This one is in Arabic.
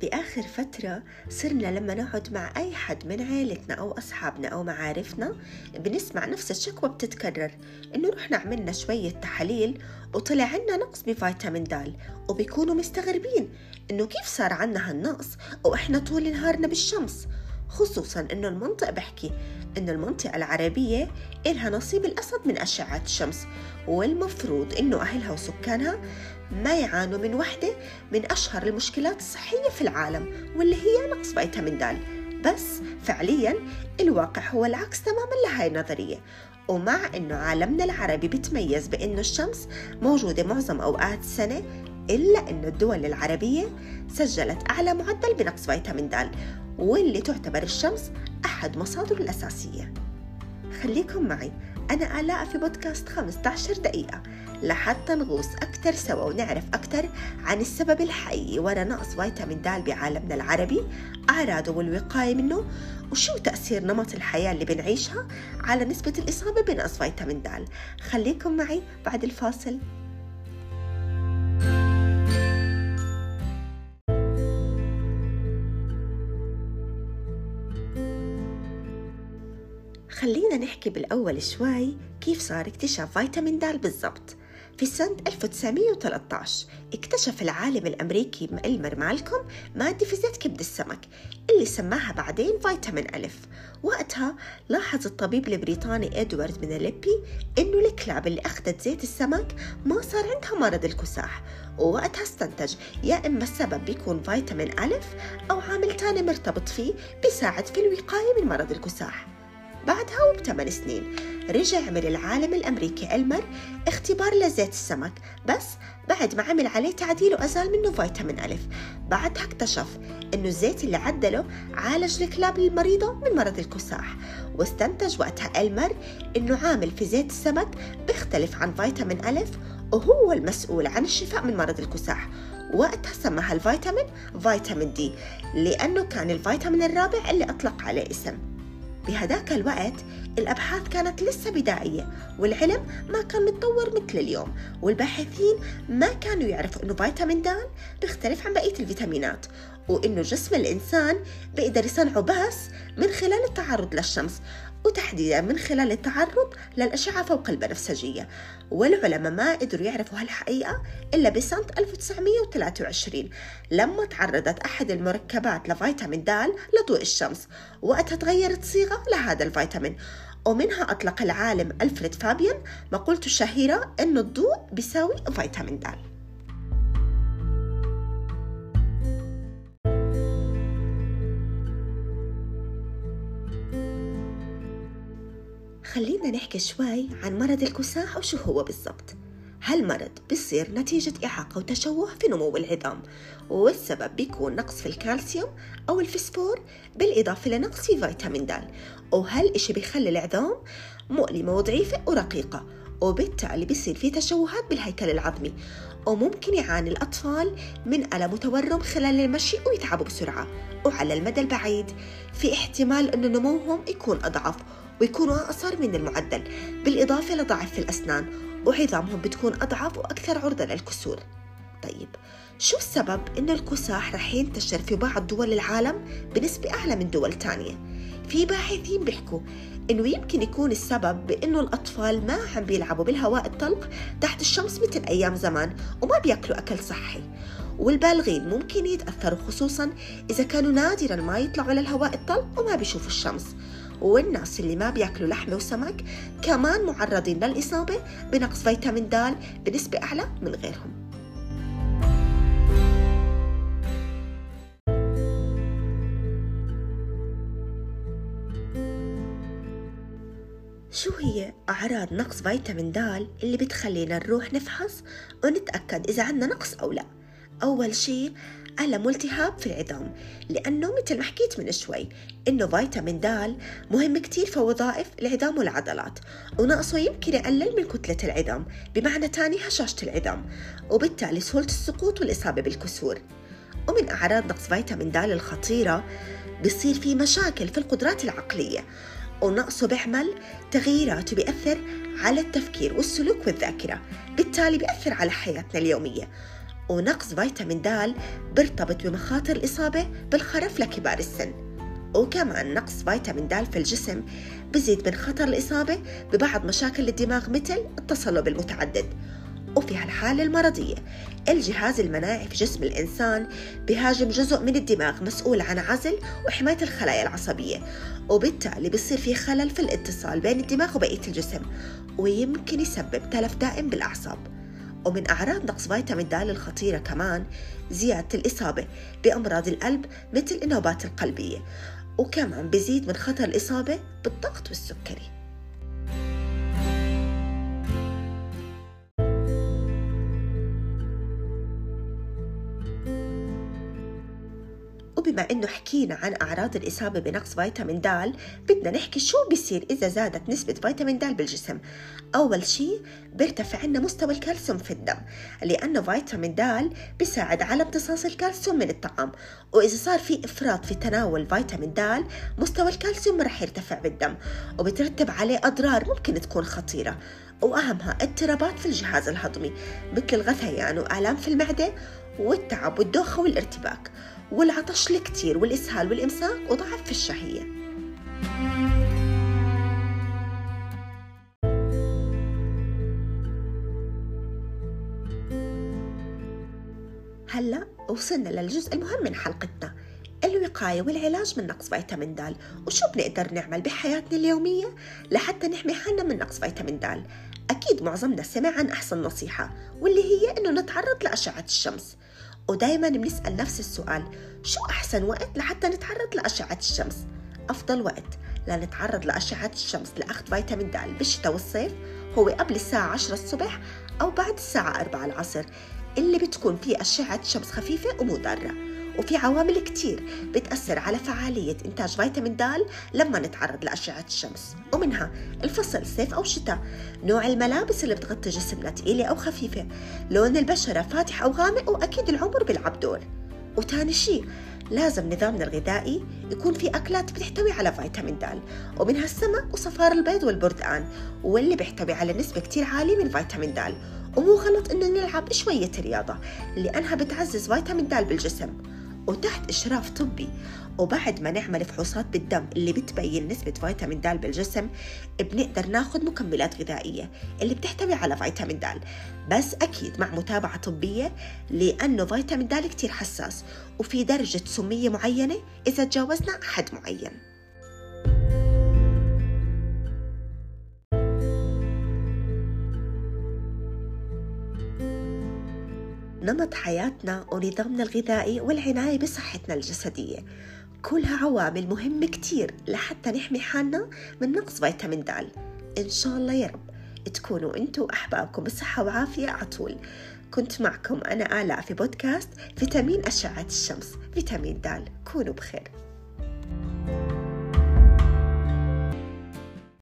بآخر فترة صرنا لما نقعد مع أي حد من عيلتنا أو أصحابنا أو معارفنا بنسمع نفس الشكوى بتتكرر إنه رحنا عملنا شوية تحاليل وطلع عنا نقص بفيتامين د وبيكونوا مستغربين إنه كيف صار عنا هالنقص وإحنا طول نهارنا بالشمس. خصوصا إنه المنطق بحكي إنه المنطقة العربية إلها نصيب الأسد من أشعة الشمس والمفروض إنه أهلها وسكانها ما يعانوا من وحدة من أشهر المشكلات الصحية في العالم واللي هي نقص فيتامين د بس فعليا الواقع هو العكس تماما لهاي النظرية. ومع أنه عالمنا العربي بتميز بأنه الشمس موجودة معظم أوقات السنة إلا أنه الدول العربية سجلت أعلى معدل بنقص فيتامين د. واللي تعتبر الشمس أحد مصادره الأساسية. خليكم معي. أنا آلاء في بودكاست 15 دقيقة. لحتى نغوص أكثر سوا ونعرف أكثر عن السبب الحقيقي وراء نقص فيتامين د بعالمنا العربي. أعراضه والوقاية منه. وشو تأثير نمط الحياة اللي بنعيشها على نسبة الإصابة بنقص فيتامين د؟ خليكم معي بعد الفاصل. خلينا نحكي بالأول شوي كيف صار اكتشاف فيتامين د بالضبط. في سنة 1913 اكتشف العالم الأمريكي إلمر ماكولوم مادة في زيت كبد السمك اللي سماها بعدين فيتامين ألف وقتها لاحظ الطبيب البريطاني إدوارد ميلانبي إنه الكلاب اللي أخذت زيت السمك ما صار عندها مرض الكساح ووقتها استنتج يا إما السبب بيكون فيتامين ألف أو عامل تاني مرتبط فيه بيساعد في الوقاية من مرض الكساح. بعدها وبثمان سنين رجع عمل العالم الأمريكي ألمر اختبار لزيت السمك بس بعد ما عمل عليه تعديل وأزال منه فيتامين ألف بعدها اكتشف إنه الزيت اللي عدله عالج الكلاب المريضة من مرض الكساح واستنتج وقتها ألمر إنه عامل في زيت السمك بيختلف عن فيتامين ألف وهو المسؤول عن الشفاء من مرض الكساح. وقتها سماها الفيتامين فيتامين دي لأنه كان الفيتامين الرابع اللي أطلق عليه اسم. بهداك الوقت الأبحاث كانت لسه بدائية والعلم ما كان متطور مثل اليوم والباحثين ما كانوا يعرفوا إنه فيتامين د بيختلف عن بقية الفيتامينات وإنه جسم الإنسان بيقدر يصنعه بس من خلال التعرض للشمس وتحديدا من خلال التعرض للأشعة فوق البنفسجية. والعلماء ما قدروا يعرفوا هالحقيقة إلا بسنة 1923 لما تعرضت أحد المركبات لفيتامين د لضوء الشمس وقتها تغيرت صيغة لهذا الفيتامين. ومنها أطلق العالم ألفريد فابيان مقولته الشهيرة إنه الضوء بيساوي فيتامين د. خلينا نحكي شوي عن مرض الكساح وشو هو بالضبط. هالمرض بيصير نتيجة إعاقة وتشوه في نمو العظام والسبب بيكون نقص في الكالسيوم أو الفسفور بالإضافة لنقص في فيتامين د. وهالإشي بيخلي العظام مؤلمة وضعيفة ورقيقة وبالتالي بيصير في تشوهات بالهيكل العظمي وممكن يعاني الأطفال من ألم وتورم خلال المشي ويتعبوا بسرعة. وعلى المدى البعيد في احتمال أن نموهم يكون أضعف ويكونوا أقصر من المعدل. بالإضافة لضعف الأسنان وعظامهم بتكون أضعف وأكثر عرضة للكسور. طيب شو السبب إنه الكساح رح ينتشر في بعض دول العالم بنسبة أعلى من دول تانية؟ في باحثين بيحكوا إنه يمكن يكون السبب بإنه الأطفال ما عم بيلعبوا بالهواء الطلق تحت الشمس مثل أيام زمان وما بياكلوا أكل صحي. والبالغين ممكن يتأثروا خصوصا إذا كانوا نادرا ما يطلعوا للهواء الطلق وما بيشوفوا الشمس. والناس اللي ما بياكلوا لحمة وسمك كمان معرضين للإصابة بنقص فيتامين د بنسبة أعلى من غيرهم. شو هي أعراض نقص فيتامين د اللي بتخلينا نروح نفحص ونتأكد إذا عندنا نقص أو لا؟ أول شيء ألم والتهاب في العظام لأنه مثل ما حكيت من شوي إنه فيتامين د مهم كتير في وظائف العظام والعضلات ونقصه يمكن يقلل من كتلة العظام بمعنى تاني هشاشة العظام وبالتالي سهولة السقوط والإصابة بالكسور. ومن أعراض نقص فيتامين د الخطيرة بصير في مشاكل في القدرات العقلية ونقصه بيعمل تغييرات وبيأثر على التفكير والسلوك والذاكرة بالتالي بيأثر على حياتنا اليومية. ونقص فيتامين د بيرتبط بمخاطر الإصابة بالخرف لكبار السن. وكمان نقص فيتامين د في الجسم بزيد من خطر الإصابة ببعض مشاكل الدماغ مثل التصلب المتعدد. وفي هالحالة المرضية الجهاز المناعي في جسم الإنسان بهاجم جزء من الدماغ مسؤول عن عزل وحماية الخلايا العصبية وبالتالي بصير في خلل في الاتصال بين الدماغ وبقية الجسم ويمكن يسبب تلف دائم بالأعصاب. ومن أعراض نقص فيتامين د الخطيرة كمان زيادة الإصابة بأمراض القلب مثل النوبات القلبية وكمان بزيد من خطر الإصابة بالضغط والسكري. وبما إنه حكينا عن أعراض الإصابة بنقص فيتامين د بدنا نحكي شو بيصير إذا زادت نسبة فيتامين د بالجسم. أول شيء بيرتفع عندنا مستوى الكالسيوم في الدم لأنه فيتامين د بيساعد على امتصاص الكالسيوم من الطعام. وإذا صار في إفراط في تناول فيتامين د مستوى الكالسيوم رح يرتفع بالدم وبترتب عليه أضرار ممكن تكون خطيرة. وأهمها اضطرابات في الجهاز الهضمي مثل الغثيان وآلام في المعدة والتعب والدوخة والارتباك. والعطش الكتير والإسهال والإمساك وضعف في الشهية. هلا وصلنا للجزء المهم من حلقتنا الوقاية والعلاج من نقص فيتامين د. وشو بنقدر نعمل بحياتنا اليومية لحتى نحمي حالنا من نقص فيتامين د؟ أكيد معظمنا سمع عن أحسن نصيحة واللي هي إنه نتعرض لأشعة الشمس. ودايما بنسأل نفس السؤال شو أحسن وقت لحتى نتعرض لأشعة الشمس؟ أفضل وقت لنتعرض لأشعة الشمس لأخذ فيتامين د بالشتاء والصيف هو قبل الساعة 10 الصبح أو بعد الساعة 4 العصر اللي بتكون فيه أشعة شمس خفيفة ومضرة وفي عوامل كتير بتأثر على فعالية إنتاج فيتامين د لما نتعرض لأشعة الشمس. ومنها الفصل صيف أو شتاء نوع الملابس اللي بتغطي جسمنا تقيلة أو خفيفة لون البشرة فاتح أو غامق وأكيد العمر بيلعب دور. وتاني شيء لازم نظامنا الغذائي يكون في أكلات بتحتوي على فيتامين د ومنها السمك وصفار البيض والبردقان واللي بيحتوي على نسبة كتير عالية من فيتامين د. ومو غلط إنه نلعب شوية رياضة لأنها بتعزز فيتامين د بالجسم. وتحت إشراف طبي. وبعد ما نعمل فحوصات بالدم اللي بتبين نسبة فيتامين د بالجسم بنقدر ناخد مكملات غذائية اللي بتحتوي على فيتامين د. بس أكيد مع متابعة طبية لأنه فيتامين د كتير حساس وفي درجة سمية معينة إذا تجاوزنا حد معين. نمط حياتنا ونظامنا الغذائي والعناية بصحتنا الجسدية. كلها عوامل مهمة كتير لحتى نحمي حالنا من نقص فيتامين د. إن شاء الله يا رب تكونوا أنتوا وأحبابكم بصحة وعافية عطول كنت معكم أنا آلاء في بودكاست فيتامين أشعة الشمس فيتامين د. كونوا بخير.